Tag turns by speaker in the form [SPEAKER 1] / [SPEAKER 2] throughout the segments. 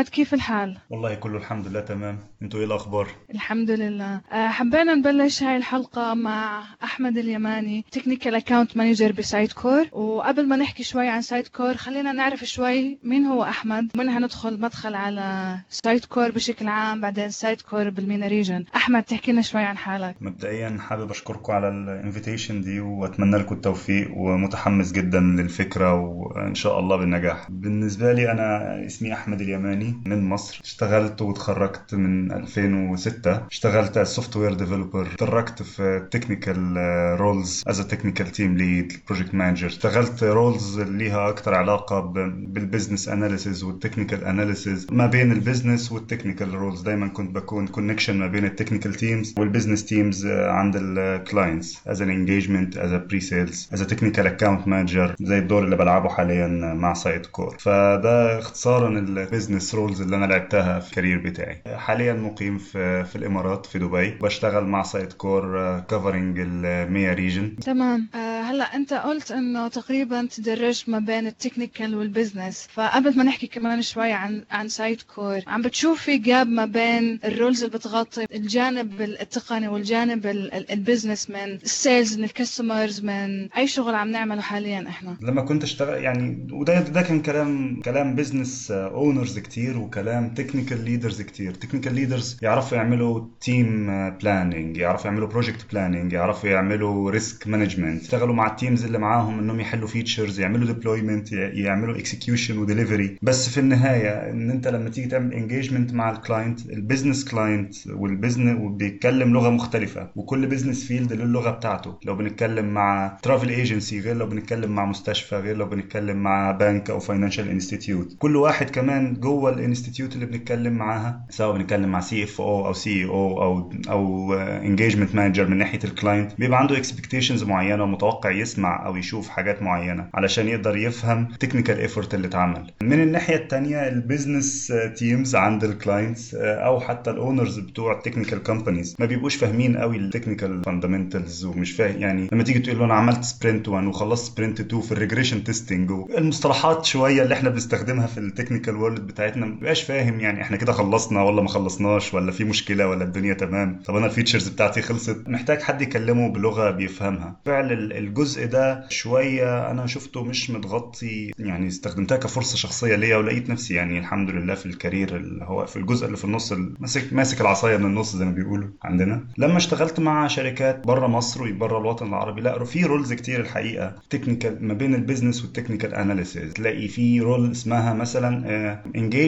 [SPEAKER 1] أحمد كيف الحال؟
[SPEAKER 2] والله كله الحمد لله تمام. أنتوا إيه الأخبار؟
[SPEAKER 1] الحمد لله. آه، حبينا نبلش هاي الحلقة مع أحمد اليماني technical account manager ب Sitecore. وقبل ما نحكي شوي عن Sitecore خلينا نعرف شوي مين هو أحمد ومنها ندخل مدخل على Sitecore بشكل عام بعدين Sitecore بال MENA region أحمد تحكي لنا شوي عن حالك.
[SPEAKER 2] مبدئيا حابب أشكركم على ال invitation دي وأتمنى لكم التوفيق ومتحمس جدا للفكرة وإن شاء الله بالنجاح. بالنسبة لي أنا اسمي أحمد اليماني من مصر. اشتغلت وتخرجت من 2006 اشتغلت as software developer تدرجت في technical roles as technical team lead project manager اشتغلت roles ليها أكتر علاقة بال business analysis وال technical analysis ما بين ال business وال technical roles دايما كنت بكون connection ما بين ال technical teams وال business teams عند ال clients as an engagement as pre-sales as technical account manager زي الدور اللي بلعبه حاليا مع Sitecore فده اختصارا ال business roles اللي أنا لعبتها في ال career بتاعي. حاليا مقيم في في الإمارات في دبي. بشتغل مع Sitecore covering ال MEA region
[SPEAKER 1] تمام. آه، هلا أنت قلت إنه تقريبا تدرجت ما بين ال technical وال business فقبل ما نحكي كمان شوي عن عن Sitecore عم بتشوف في gap ما بين ال roles اللي بتغطي الجانب التقني والجانب ال business من ال sales من ال customers من أي شغل عم نعمله حاليا إحنا؟
[SPEAKER 2] لما كنت اشتغل يعني وده ده كان كلام كلام business owners كتير. وكلام technical leaders كتير. technical leaders يعرفوا يعملوا team planning يعرفوا يعملوا project planning يعرفوا يعملوا risk management يشتغلوا مع ال teams اللي معاهم إنهم يحلوا features يعملوا deployment يعملوا execution و delivery بس في النهاية إن أنت لما تيجي تعمل engagement مع ال client ال business client وال business وبيتكلم لغة مختلفة وكل business field له اللغة بتاعته. لو بنتكلم مع travel agency غير لو بنتكلم مع مستشفى غير لو بنتكلم مع بنك أو financial institute كل واحد كمان جوه ال institute اللي بنتكلم معاها. سواء بنتكلم مع سي اف أو أو سي أو أو أو انجيجمنت مانجر من ناحية ال client بيبقى عنده expectations معينة ومتوقع يسمع أو يشوف حاجات معينة علشان يقدر يفهم technical effort اللي اتعمل. من الناحية الثانية ال business teams عند ال clients أو حتى ال owners بتوع ال technical companies ما بيبقوش فاهمين قوي ال technical fundamentals ومش فاهم يعني لما تيجي تقول له أنا عملت sprint 1 وخلصت sprint 2 في ال regression testing المصطلحات شوية اللي إحنا بنستخدمها في ال technical world بتاعتنا ما بيبقاش فاهم يعني إحنا كده خلصنا ولا ما خلصناش ولا في مشكلة ولا الدنيا تمام. طب أنا ال features بتاعتي خلصت. محتاج حد يكلمه بلغة بيفهمها. فعلا الجزء ده شوية أنا شفته مش متغطي يعني استخدمتها كفرصة شخصية ليا ولقيت نفسي يعني الحمد لله في ال career اللي هو في الجزء اللي في النص ماسك ماسك العصاية من النص زي ما بيقولوا عندنا. لما اشتغلت مع شركات بره مصر وبره الوطن العربي لا في roles كتير الحقيقة. technical ما بين ال business وال technical analysis تلاقي في role اسمها مثلا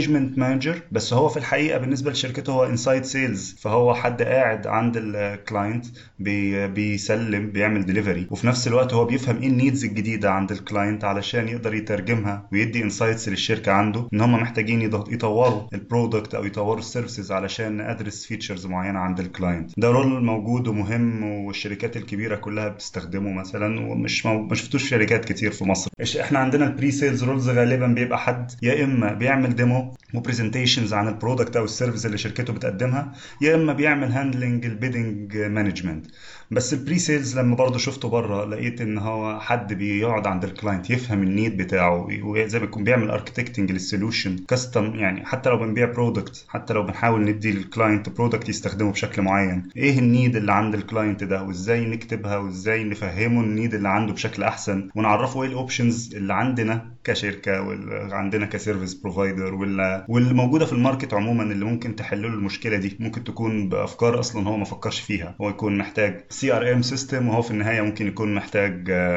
[SPEAKER 2] engagement manager بس هو في الحقيقة بالنسبة لشركته هو inside sales فهو حد قاعد عند ال client بي بيسلم بيعمل ديليفري وفي نفس الوقت هو بيفهم إيه ال needs الجديدة عند ال client علشان يقدر يترجمها ويدي insights للشركة عنده ان هم محتاجين يطوروا ال product أو يطوروا ال services علشان address features معينة عند ال client ده role موجود ومهم والشركات الكبيرة كلها بتستخدمه مثلا ومش مو... ما شفتوش شركات كتير في مصر. إحنا عندنا ال presales roles غالبا بيبقى حد يا إما بيعمل demo و presentations عن ال product أو ال service اللي شركته بتقدمها يا إما بيعمل handling ال bidding management بس ال presales لما برضه شفته بره لقيت إن هو حد بيقعد عند ال client يفهم ال need بتاعه وزي ما يكون بيعمل architecting لل solution custom يعني حتى لو بنبيع product حتى لو بنحاول ندي لل client product يستخدمه بشكل معين. إيه ال need اللي عند ال client ده؟ وإزاي نكتبها؟ وإزاي نفهمه ال need اللي عنده بشكل أحسن؟ ونعرفه إيه ال options اللي عندنا كشركة وعندنا ك service provider واللي موجوده في ال market عموما اللي ممكن تحل له المشكلة دي. ممكن تكون بأفكار أصلا هو ما فكرش فيها. هو يكون محتاج CRM system وهو في النهاية ممكن يكون محتاج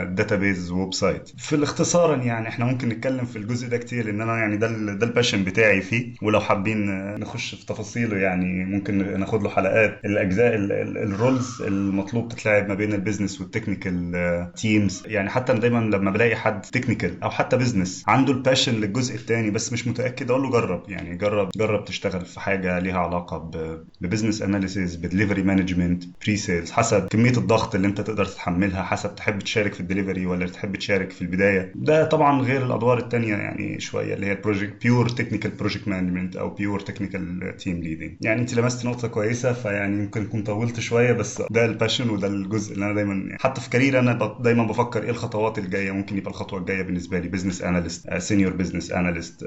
[SPEAKER 2] database website في الاختصارا يعني إحنا ممكن نتكلم في الجزء ده كتير لأن أنا يعني ده ده ال passion بتاعي فيه. ولو حابين نخش في تفاصيله يعني ممكن ناخد له حلقات. الأجزاء ال roles المطلوب تتلعب ما بين ال business وال technical teams يعني حتى دايما لما بلاقي حد technical أو حتى business عنده ال passion للجزء الثاني بس مش متأكد أقول له جرب. يعني جرب جرب تشتغل في حاجة ليها علاقة ب business analysis ب delivery management presales حسب كمية الضغط اللي انت تقدر تتحملها حسب تحب تشارك في الدليفري ولا تحب تشارك في البداية. ده طبعا غير الأدوار الثانية يعني شوية اللي هي project pure technical project management أو pure technical team leading يعني انت لمست نقطة كويسة فيعني يمكن اكون طولت شوية بس ده ال passion وده الجزء اللي أنا دايما حتى في career أنا دايما بفكر إيه الخطوات الجاية. ممكن يبقى الخطوة الجاية بالنسبة لي business analyst senior business analyst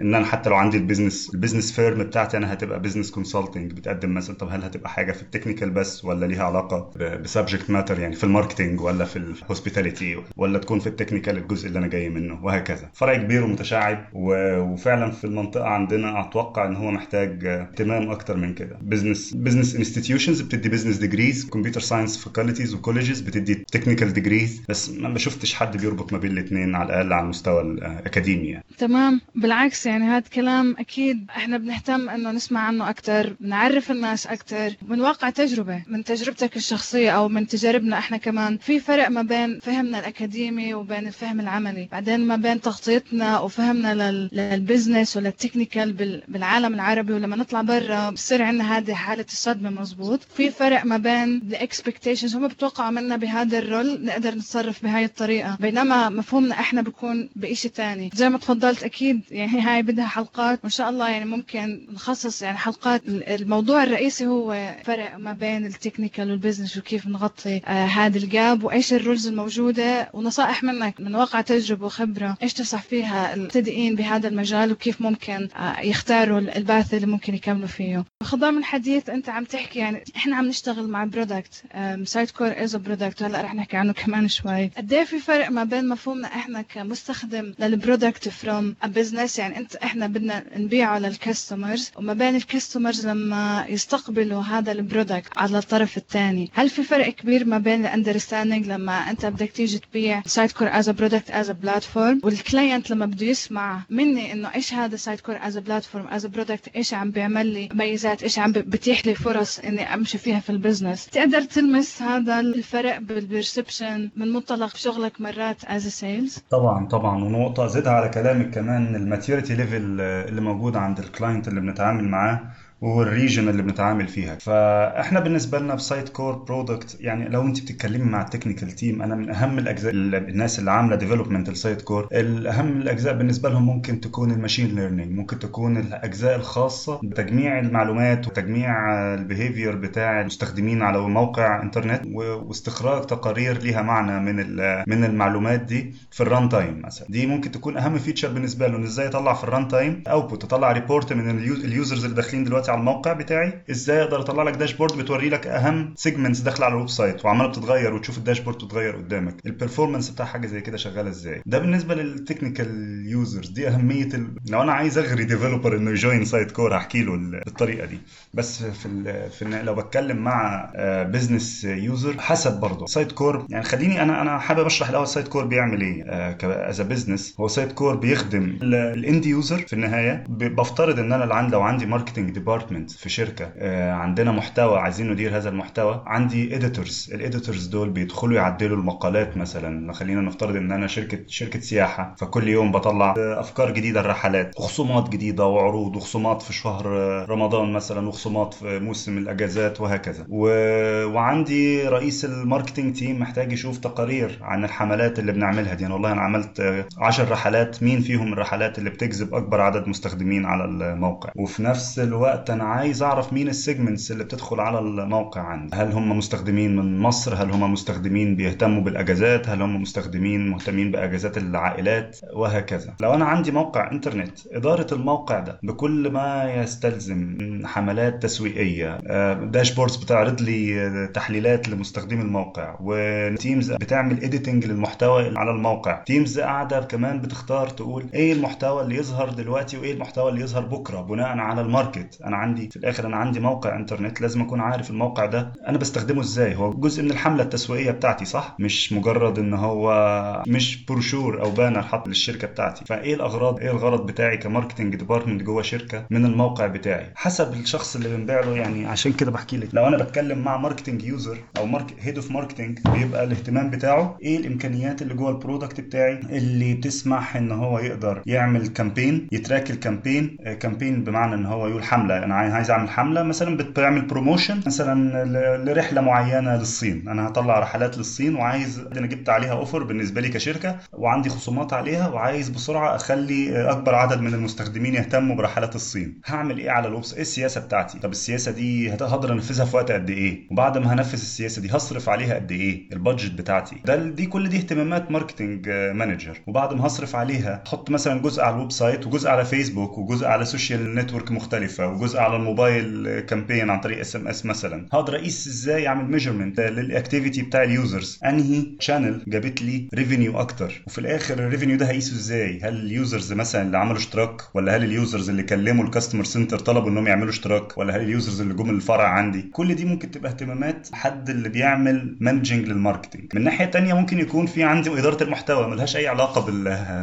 [SPEAKER 2] إن أنا حتى لو عندي ال business ال business firm بتاعتي أنا هتبقى business consulting بتقدم مثلا طب هل هتبقى حاجة في ال technical بس ولا ليها علاقة ب subject matter يعني في ال marketing ولا في ال hospitality ولا تكون في ال technical الجزء اللي أنا جاي منه وهكذا. فرع كبير ومتشعب وفعلا في المنطقة عندنا أتوقع إن هو محتاج اهتمام أكتر من كده. business business institutions بتدي business degrees computer science faculties و colleges بتدي technical degrees بس ما شفتش حد بيربط ما بين الاثنين على الأقل على المستوى الاكاديمي يعني.
[SPEAKER 1] تمام. بالعكس يعني هذا كلام أكيد إحنا بنهتم إنه نسمع عنه أكثر بنعرف الناس أكثر من واقع تجربة. من تجربتك الشخصية أو من تجاربنا إحنا كمان. في فرق ما بين فهمنا الأكاديمي وبين الفهم العملي. بعدين ما بين تغطيتنا وفهمنا لل business ولل technical بالعالم العربي. ولما نطلع برا بصير عندنا هذه حالة الصدمه مزبوط في فرق ما بين ال expectations هم بتوقعوا منا بهذا ال role نقدر نتصرف بهاي الطريقة. بينما مفهومنا إحنا بيكون بشيء ثاني زي ما تفضلت أكيد يعني هاي بدها حلقات. وإن شاء الله يعني ممكن نخصص يعني حلقات. الموضوع الرئيسي هو فرق ما بين ال technical وال business وكيف نغطي آه هذا ال gap وإيش ال roles الموجودة ونصائح منك من واقع تجربة وخبرة إيش تنصح فيها المبتدئين بهذا المجال وكيف ممكن آه يختاروا ال path اللي ممكن يكملوا فيه. خضم الحديث أنت عم تحكي يعني إحنا عم نشتغل مع product Sitecore as product وهلا رح نحكي عنه كمان شوي. قد في فرق ما بين مفهومنا إحنا كمستخدم لل product from a business يعني أنت إحنا بدنا نبيعه لل customers وما بين ال customers لما يستقبلوا هذا ال product على الطرف الثاني هل في فرق كبير ما بين ال understanding لما أنت بدك تيجي تبيع Sitecore as product as platform وال client لما بده يسمع مني إنه إيش هذا Sitecore as platform as product إيش عم بيعمل لي ميزات إيش عم بتيح لي فرص إني أمشي فيها في ال business تقدر تلمس هذا الفرق بال perception من منطلق شغلك مرات as sales
[SPEAKER 2] طبعا طبعا. ونقطة زدها على كلامك كمان ال maturity level اللي موجود عند ال client اللي بنتعامل معاه وال region اللي بنتعامل فيها. فاحنا بالنسبة لنا ب Sitecore product يعني لو انت بتتكلمي مع ال technical team أنا من أهم الأجزاء الناس اللي عاملة development ال Sitecore الأهم الأجزاء بالنسبة لهم ممكن تكون ال machine learning ممكن تكون الأجزاء الخاصة بتجميع المعلومات وتجميع ال behavior بتاع المستخدمين على موقع انترنت واستخراج تقارير ليها معنى من من المعلومات دي في ال runtime مثلا. دي ممكن تكون أهم feature بالنسبة له إزاي يطلع في ال runtime output تطلع report من ال users اللي داخلين دلوقتي على الموقع بتاعي. إزاي أقدر أطلع لك dashboard بتوري لك أهم segments داخله على ال website وعمالة بتتغير وتشوف ال dashboard بتتغير قدامك. ال performance بتاع حاجة زي كده شغالة إزاي؟ ده بالنسبة لل technical users دي أهمية ال... لو أنا عايز أغري developer إنه ي join Sitecore هحكي له بالطريقة دي. بس في ال... في ال... لو بتكلم مع business user حسب برضه. Sitecore يعني خليني أنا أنا حابب أشرح الأول Sitecore بيعمل إيه as business هو Sitecore بيخدم ال end user في النهاية. بفترض إن أنا لو عندي marketing department في شركة. عندنا محتوى عايزين ندير هذا المحتوى. عندي editors ال editors دول بيدخلوا يعدلوا المقالات مثلا. خلينا نفترض إن أنا شركة شركة سياحة. فكل يوم بطلع أفكار جديدة الرحلات. وخصومات جديدة وعروض وخصومات في شهر رمضان مثلا وخصومات في موسم الأجازات وهكذا. و... وعندي رئيس ال marketing team محتاج يشوف تقارير عن الحملات اللي بنعملها دي. يعني والله أنا عملت 10 رحلات. مين فيهم الرحلات اللي بتجذب أكبر عدد مستخدمين على الموقع؟ وفي نفس الوقت أنا عايز أعرف مين ال segments اللي بتدخل على الموقع عندي؟ هل هم مستخدمين من مصر؟ هل هم مستخدمين بيهتموا بالأجازات؟ هل هم مستخدمين مهتمين بأجازات العائلات؟ وهكذا. لو أنا عندي موقع إنترنت إدارة الموقع ده بكل ما يستلزم حملات تسويقية dashboards بتعرض لي تحليلات لمستخدمي الموقع و teams بتعمل editing للمحتوى على الموقع. teams قاعدة كمان بتختار تقول إيه المحتوى اللي يظهر دلوقتي وإيه المحتوى اللي يظهر بكرة بناء على ال market. أنا عندي. في الآخر أنا عندي موقع إنترنت لازم أكون عارف الموقع ده. أنا بستخدمه إزاي؟ هو جزء من الحملة التسويقية بتاعتي صح؟ مش مجرد إن هو مش بروشور أو banner حط للشركة بتاعتي. فإيه الأغراض؟ إيه الغرض بتاعي ك marketing department جوه شركة من الموقع بتاعي؟ حسب الشخص اللي بنبيع له يعني عشان كده بحكي لك. لو أنا بتكلم مع marketing user أو head of marketing بيبقى الاهتمام بتاعه إيه الإمكانيات اللي جوه ال product بتاعي؟ اللي تسمح إن هو يقدر يعمل campaign ي track ال campaign campaign بمعنى إن هو يقول حملة. أنا عايز أعمل حملة مثلا بتعمل promotion مثلا لرحلة معينة للصين. أنا هطلع رحلات للصين وعايز أنا جبت عليها offer بالنسبة لي كشركة وعندي خصومات عليها وعايز بسرعة أخلي أكبر عدد من المستخدمين يهتموا برحلات الصين. هعمل إيه على الويب إيه السياسة بتاعتي؟ طب السياسة دي هقدر أنفذها في وقت قد إيه؟ وبعد ما هنفذ السياسة دي هصرف عليها قد إيه؟ ال budget بتاعتي. ده دي كل دي اهتمامات marketing manager وبعد ما هصرف عليها أحط مثلا جزء على ال website وجزء على فيسبوك وجزء على social network مختلفة وجزء على ال mobile campaign عن طريق SMS مثلا. هقدر اقيس إزاي اعمل measurement لل activity بتاع ال users؟ أنهي channel جابت لي revenue أكتر؟ وفي الآخر ال revenue ده هقيسه إزاي؟ هل ال users مثلا اللي عملوا اشتراك؟ ولا هل ال users اللي كلموا ال customer center طلبوا إنهم يعملوا اشتراك؟ ولا هل ال users اللي جم الفرع عندي؟ كل دي ممكن تبقى اهتمامات حد اللي بيعمل managing لل marketing من ناحية تانية ممكن يكون في عندي اداره المحتوى ملهاش أي علاقة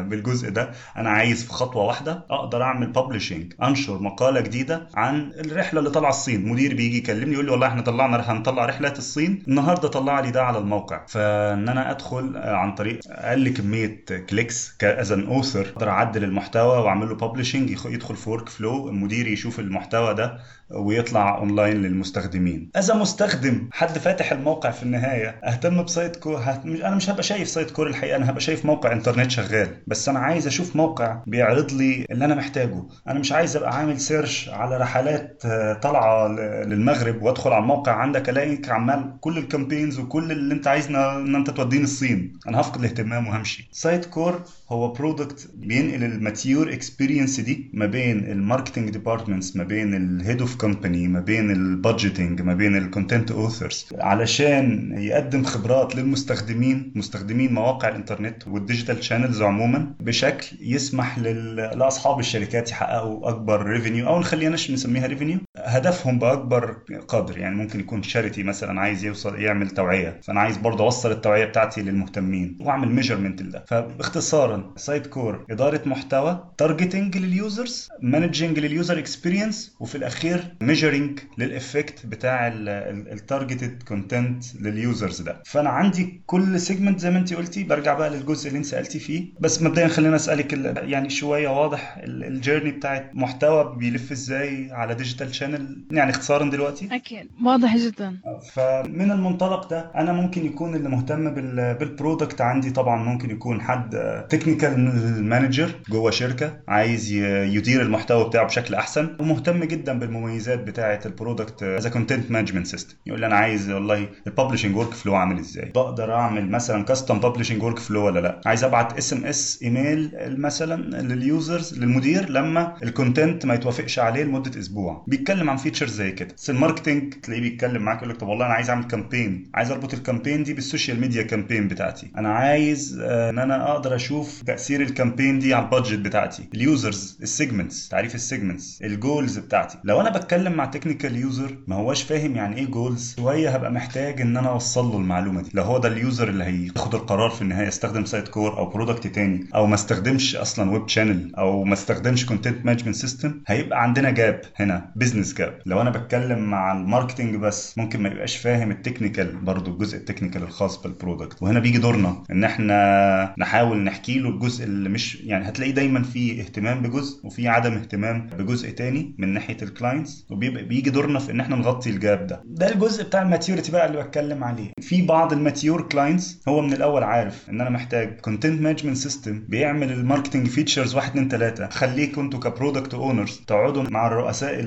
[SPEAKER 2] بالجزء ده. أنا عايز في خطوة واحدة أقدر أعمل publishing أنشر مقالة جديدة عن الرحلة اللي طالعه الصين. مدير بيجي يكلمني يقول لي والله إحنا طلعنا هنطلع رحلة الصين. النهارده طلع لي ده على الموقع. فإن أنا أدخل عن طريق أقل كمية clicks as an author أقدر أعدل المحتوى وأعمل له publishing يدخل في workflow المدير يشوف المحتوى ده ويطلع اونلاين للمستخدمين. إذا مستخدم حد فاتح الموقع في النهاية أهتم ب Sitecore هت... أنا مش هبقى شايف Sitecore الحقيقة أنا هبقى شايف موقع إنترنت شغال. بس أنا عايز أشوف موقع بيعرض لي اللي أنا محتاجه. أنا مش عايز أبقى عامل search على رحلات طالعة للمغرب وأدخل على الموقع. عندك ألاقيك عمال كل ال campaigns وكل اللي أنت عايزنا إن أنت توديني الصين أنا هفقد الاهتمام وهمشي. Sitecore هو product بينقل ال mature experience دي ما بين ال marketing departments ما بين ال head of company ما بين ال budgeting ما بين ال content authors علشان يقدم خبرات للمستخدمين مستخدمين مواقع الإنترنت وال digital channels عموما بشكل يسمح. لأصحاب الشركات يحققوا أكبر revenue أو خليناش نسميها revenue هدفهم باكبر قدر. يعني ممكن يكون charity مثلا عايز يوصل يعمل توعية فأنا عايز برضه أوصل التوعية بتاعتي للمهتمين وأعمل measurement لده. فباختصارا Sitecore إدارة محتوى targeting لل users managing لل user experience وفي الأخير measuring لل effect بتاع ال targeted content لل users ده. فأنا عندي كل segment زي ما انت قلتي. برجع بقى للجزء اللي أنت سالتي فيه. بس مبدئيا خلينا أسألك يعني شوية واضح ال journey بتاعت محتوى بيلف إزاي على digital channel يعني اختصارا دلوقتي.
[SPEAKER 1] أكيد. واضح جدا.
[SPEAKER 2] فمن المنطلق ده أنا ممكن يكون اللي مهتم بال product عندي طبعا ممكن يكون حد technical manager جوه شركة عايز يدير المحتوى بتاعه بشكل أحسن ومهتم جدا بالمميزات بتاعة ال product as content management system يقول لي أنا عايز والله ال publishing workflow عامل إزاي؟ بقدر أعمل مثلا custom publishing workflow ولا لأ؟ عايز أبعت SMS email مثلا لل users للمدير لما ال content ما يتوافقش عليه لمدة أسبوع. بيتكلم عن features زي كده. بس ال marketing تلاقيه بيتكلم معاك يقول لك طب والله أنا عايز أعمل campaign عايز أربط ال campaign دي بال social media campaign بتاعتي. أنا عايز إن أنا أقدر أشوف تأثير ال campaign دي على ال budget بتاعتي ال users ال segments تعريف ال segments ال goals بتاعتي. لو أنا بتكلم مع technical user ما هواش فاهم يعني إيه goals شوية هبقى محتاج إن أنا أوصل له المعلومة دي. لو هو ده ال user اللي هياخد القرار في النهاية يستخدم Sitecore أو product تاني أو ما استخدمش أصلا web channel أو ما استخدمش content management system هيبقى عندنا gap هنا business gap لو أنا بتكلم مع ال marketing بس ممكن ما يبقاش فاهم ال technical برضو الجزء ال technical الخاص بال product وهنا بيجي دورنا إن إحنا نحاول نحكي له الجزء اللي مش يعني هتلاقي دايما في اهتمام بجزء وفي عدم اهتمام بجزء تاني من ناحية ال clients وبيبقى بيجي دورنا في إن إحنا نغطي ال gap ده. ده الجزء بتاع ال maturity بقى اللي بتكلم عليه. في بعض ال mature clients هو من الأول عارف إن أنا محتاج content management system بيعمل ال marketing features 1 2 3 خليكم أنتوا ك product owners تقعدوا مع الرؤساء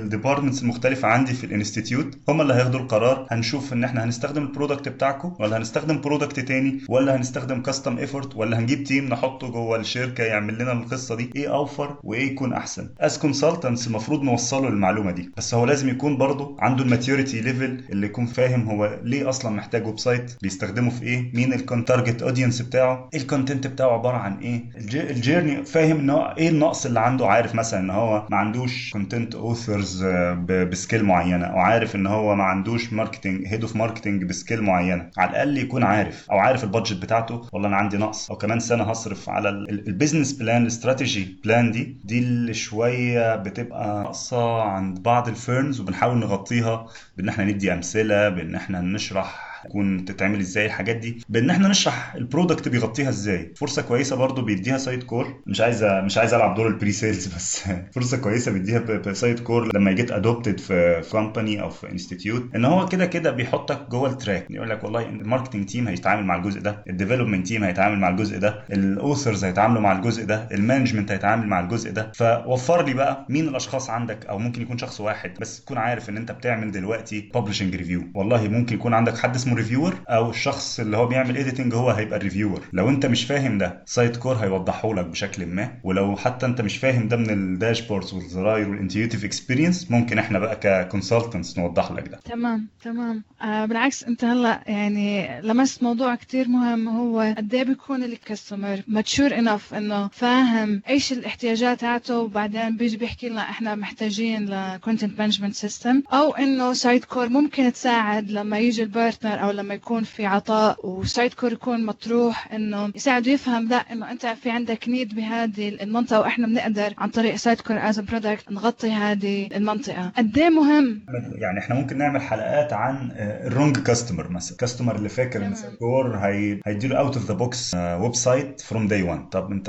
[SPEAKER 2] ال departments المختلفه عندي في ال institute هم اللي هياخدوا القرار هنشوف إن إحنا هنستخدم ال product بتاعكم ولا هنستخدم product تاني ولا هنستخدم custom effort ولا هنجيب team نحطه جوه الشركة يعمل لنا القصة دي إيه أوفر وإيه يكون أحسن. as consultants المفروض نوصله المعلومة دي بس هو لازم يكون برضه عنده ال maturity level اللي يكون فاهم هو ليه أصلا محتاج website بيستخدمه في إيه مين ال target audience بتاعه ال content بتاعه عبارة عن إيه ال journey فاهم ان هو إيه النقص اللي عنده عارف مثلا إن هو ما عندوش content authors ب scale معينة أو عارف إن هو ما عندوش marketing head of marketing ب scale معينة على الأقل يكون عارف أو عارف ال budget بتاعته والله أنا عندي نقص. أو كمان سنة هصرف على ال business plan ال strategy plan دي دي اللي شوية بتبقى ناقصة عند بعض ال firms وبنحاول نغطيها بإن إحنا ندي أمثلة بإن إحنا نشرح نشرح تكون تتعمل إزاي الحاجات دي بان إحنا نشرح ال product بيغطيها إزاي. فرصة كويسة برضو بيديها Sitecore مش عايز مش عايز ألعب دور ال pre-sales بس. فرصة كويسة بيديها Sitecore لما ي get adopted في company أو في institute إن هو كده كده بيحطك جوه ال track يقول لك والله ال marketing team هيتعامل مع الجزء ده. ال development team هيتعامل مع الجزء ده. ال authors هيتعاملوا مع الجزء ده. ال management هيتعامل مع الجزء ده. فوفر لي بقى مين الأشخاص عندك أو ممكن يكون شخص واحد بس تكون عارف إن أنت بتعمل دلوقتي publishing review والله ممكن يكون عندك حد اسمه reviewer أو الشخص اللي هو بيعمل editing هو هيبقى ال reviewer لو أنت مش فاهم ده Sitecore هيوضحه لك بشكل ما. ولو حتى أنت مش فاهم ده من ال dashboards والزراير وال intuitive experience ممكن إحنا بقى ك consultants نوضح لك ده.
[SPEAKER 1] تمام تمام. آه بالعكس أنت هلأ يعني لمست موضوع كتير مهم هو قد إيه بيكون ال customer mature enough إنه فاهم إيش الاحتياجات تاعته وبعدين بيجي بيحكي لنا إحنا محتاجين ل content management system أو إنه Sitecore ممكن تساعد لما يجي ال partner أو لما يكون في عطاء و Sitecore يكون مطروح إنه يساعده يفهم لا إنه أنت في عندك need بهذه المنطقة وإحنا بنقدر عن طريق Sitecore as product نغطي هذه المنطقة. قد إيه مهم؟
[SPEAKER 2] يعني إحنا ممكن نعمل حلقات عن ال wrong customer مثلا customer اللي فاكر ان Sitecore هي هيديله out of the box website from day 1 طب أنت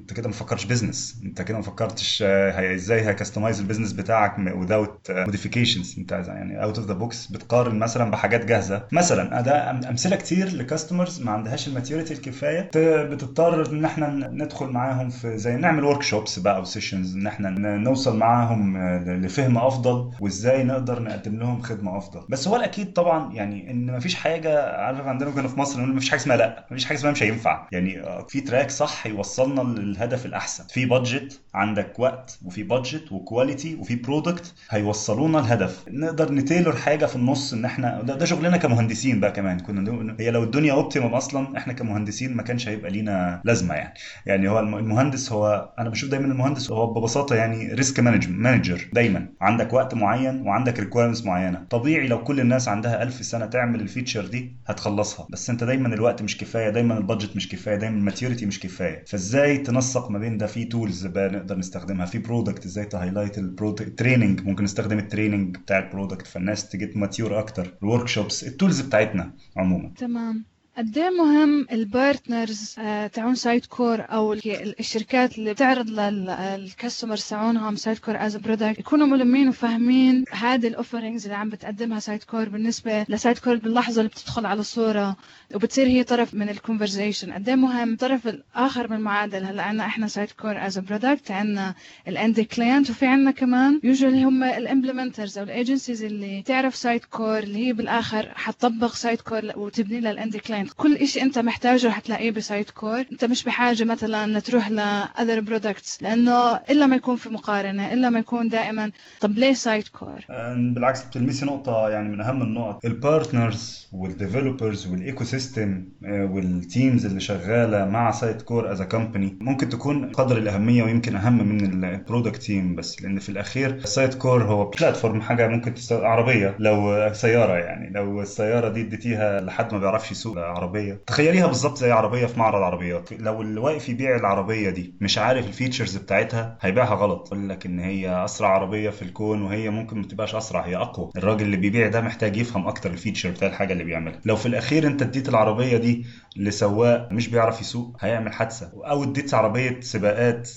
[SPEAKER 2] أنت كده ما فكرتش business أنت كده ما فكرتش هي إزاي ه customize ال business بتاعك without modifications أنت يعني out of the box بتقارن مثلا بحاجات جاهزة. مثلا ده أمثلة كتير ل customers ما عندهاش ال maturity الكفاية بتضطر إن إحنا ندخل معاهم في زي نعمل workshops بقى أو sessions إن إحنا نوصل معاهم لفهم أفضل وإزاي نقدر نقدم لهم خدمة أفضل. بس هو الأكيد طبعا يعني إن ما فيش حاجة عارف عندنا كنا في مصر ما فيش حاجة اسمها لأ ما فيش حاجة اسمها مش هينفع. يعني في track صح يوصلنا للهدف الأحسن. في budget عندك وقت وفي budget و quality وفي product هيوصلونا الهدف نقدر ن tailor حاجة في النص إن إحنا ده, ده شغلنا كمهندسين. بقى كمان. كنا هي لو الدنيا optimum أصلا إحنا كمهندسين ما كانش هيبقى لينا لازمة يعني. يعني هو المهندس هو أنا بشوف دايما المهندس هو ببساطة يعني risk manager دايما. عندك وقت معين وعندك requirements معينة. طبيعي لو كل الناس عندها ألف سنة تعمل ال feature دي هتخلصها. بس أنت دايما الوقت مش كفاية دايما ال budget مش كفاية دايما ال maturity مش كفاية. فإزاي تنسق ما بين ده؟ في tools بقى نقدر نستخدمها في product إزاي ت highlight ال product training ممكن نستخدم ال training بتاع ال product فالناس ت get mature أكتر. ال workshops ال tools بتاعتنا عموما.
[SPEAKER 1] تمام. قد إيه مهم ال partners آه تاعون Sitecore أو الشركات اللي بتعرض لل customers تاعونهم Sitecore as product يكونوا ملمين وفاهمين هذه ال offerings اللي عم بتقدمها Sitecore بالنسبة ل Sitecore باللحظة اللي بتدخل على الصورة وبتصير هي طرف من ال conversation قد إيه مهم الطرف الآخر من المعادله هلأ عندنا إحنا Sitecore as product عندنا ال end client وفي عندنا كمان usually هم ال implementers أو ال agencies اللي تعرف Sitecore اللي هي بالآخر حتطبق Sitecore وتبني لها ال end client كل شيء أنت محتاجه حتلاقيه ب Sitecore. أنت مش بحاجة مثلا لتروح ل other products لأنه إلا ما يكون في مقارنة إلا ما يكون دائما. طب ليه Sitecore؟
[SPEAKER 2] بالعكس بتلمسي نقطة يعني من أهم النقط. ال partners وال developers وال ecosystem وال teams اللي شغالة مع Sitecore as company ممكن تكون قدر الأهمية ويمكن أهم من ال product team بس. لأن في الأخير ال Sitecore هو platform حاجة ممكن تستخدم عربية لو سيارة يعني. لو السيارة دي اديتيها لحد ما بيعرفش يسوق. عربية. تخيليها بالظبط زي عربية في معرض عربيات. لو اللي واقف يبيع العربية دي مش عارف ال features بتاعتها هيبيعها غلط. يقول لك إن هي أسرع عربية في الكون وهي ممكن ما تبقاش أسرع هي أقوى. الراجل اللي بيبيع ده محتاج يفهم أكتر ال feature بتاع الحاجة اللي بيعملها. لو في الأخير أنت اديت العربية دي لسواق مش بيعرف يسوق هيعمل حادثة. أو اديت عربية سباقات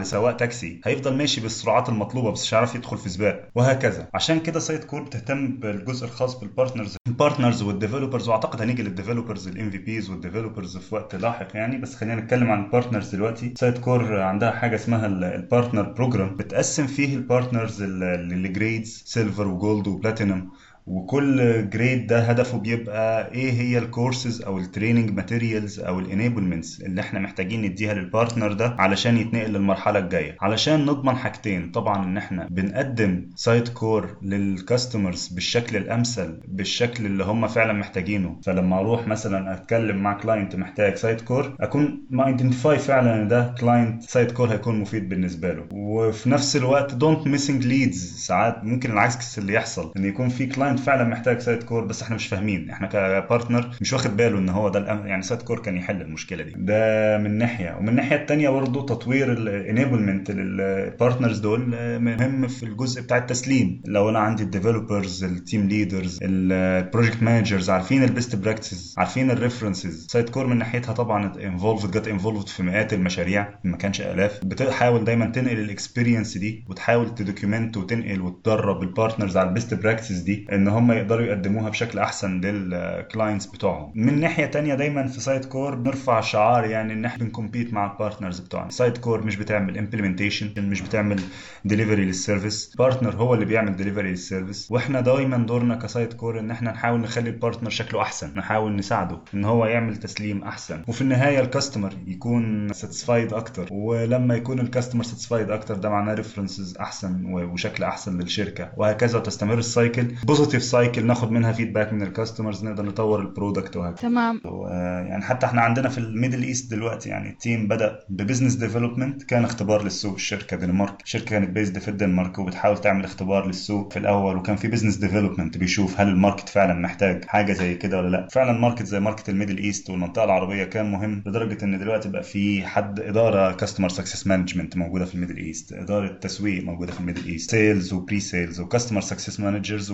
[SPEAKER 2] لسواق تاكسي هيفضل ماشي بالسرعات المطلوبة بس مش عارف يدخل في سباق. وهكذا. عشان كده Sitecore بتهتم بالجزء الخاص بال partners ال partners وال developers وأعتقد هنيجي لل developers ال MVPs وال developers في وقت لاحق يعني. بس خلينا نتكلم عن ال partners دلوقتي. Sitecore عندها حاجة اسمها ال partner program بتقسم فيه البارتنرز للجريدز سيلفر وجولد وبلاتينم وكل grade ده هدفه بيبقى إيه هي الكورسز أو ال training materials أو ال enablements اللي إحنا محتاجين نديها لل partner ده علشان يتنقل للمرحلة الجاية. علشان نضمن حاجتين طبعا إن إحنا بنقدم Sitecore لل customers بالشكل الأمثل بالشكل اللي هم فعلا محتاجينه. فلما أروح مثلا أتكلم مع client محتاج Sitecore أكون ما identify فعلا إن ده client Sitecore هيكون مفيد بالنسبة له. وفي نفس الوقت don't missing leads ساعات ممكن العكس اللي يحصل إن يكون في client ال client فعلا محتاج Sitecore بس إحنا مش فاهمين. إحنا ك partner مش واخد باله إن هو ده يعني Sitecore كان يحل المشكلة دي. ده من ناحية. ومن الناحيه الثانية برضه تطوير ال enablement لل partners دول آه، مهم في الجزء بتاع التسليم. لو أنا عندي ال developers ال team leaders ال project managers عارفين ال best practices عارفين ال references Sitecore من ناحيتها طبعا involved get involved في مئات المشاريع. ما كانش آلاف. بتحاول دايما تنقل ال experience دي وتحاول ت document وتنقل وتدرب ال partners على ال best practices دي. إن هم يقدروا يقدموها بشكل أحسن لل clients بتوعهم. من ناحية تانية دايما في Sitecore بنرفع شعار يعني إن إحنا بن compete مع ال partners بتوعنا. Sitecore مش بتعمل implementation مش بتعمل delivery لل service partner هو اللي بيعمل delivery لل service وإحنا دايما دورنا ك Sitecore إن إحنا نحاول نخلي ال partner شكله أحسن نحاول نساعده إن هو يعمل تسليم أحسن. وفي النهاية ال customer يكون satisfied أكتر. ولما يكون ال customer satisfied أكتر ده معناه references أحسن وشكل أحسن للشركة. وهكذا وتستمر ال cycle positive cycle ناخد منها feedback من ال customers نقدر نطور ال product وهكذا.
[SPEAKER 1] تمام.
[SPEAKER 2] و- يعني حتى إحنا عندنا في ال Middle East دلوقتي يعني ال team بدأ ب business development كان اختبار للسوق. الشركة دنمارك الشركة كانت based في الدنمارك وبتحاول تعمل اختبار للسوق في الأول وكان في business development بيشوف هل ال market فعلا محتاج حاجة زي كده ولا لأ. فعلا market زي market ال Middle East والمنطقة العربية كان مهم لدرجة إن دلوقتي بقى في حد إدارة customer success management موجودة في ال Middle East إدارة تسويق موجودة في ال Middle East sales و presales و customer success managers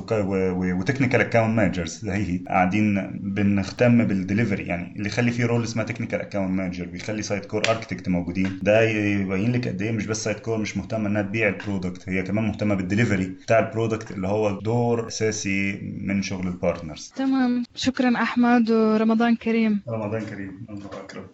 [SPEAKER 2] و technical account managers هي. قاعدين بنهتم بالدليفري يعني اللي يخلي فيه role اسمها technical account manager بيخلي Sitecore architect موجودين. ده يبين لك قد إيه مش بس Sitecore مش مهتمة إنها تبيع ال product هي كمان مهتمة بالدليفري بتاع ال product اللي هو دور أساسي من شغل ال partners
[SPEAKER 1] تمام. شكرا أحمد ورمضان كريم.
[SPEAKER 2] رمضان كريم الله أكرم.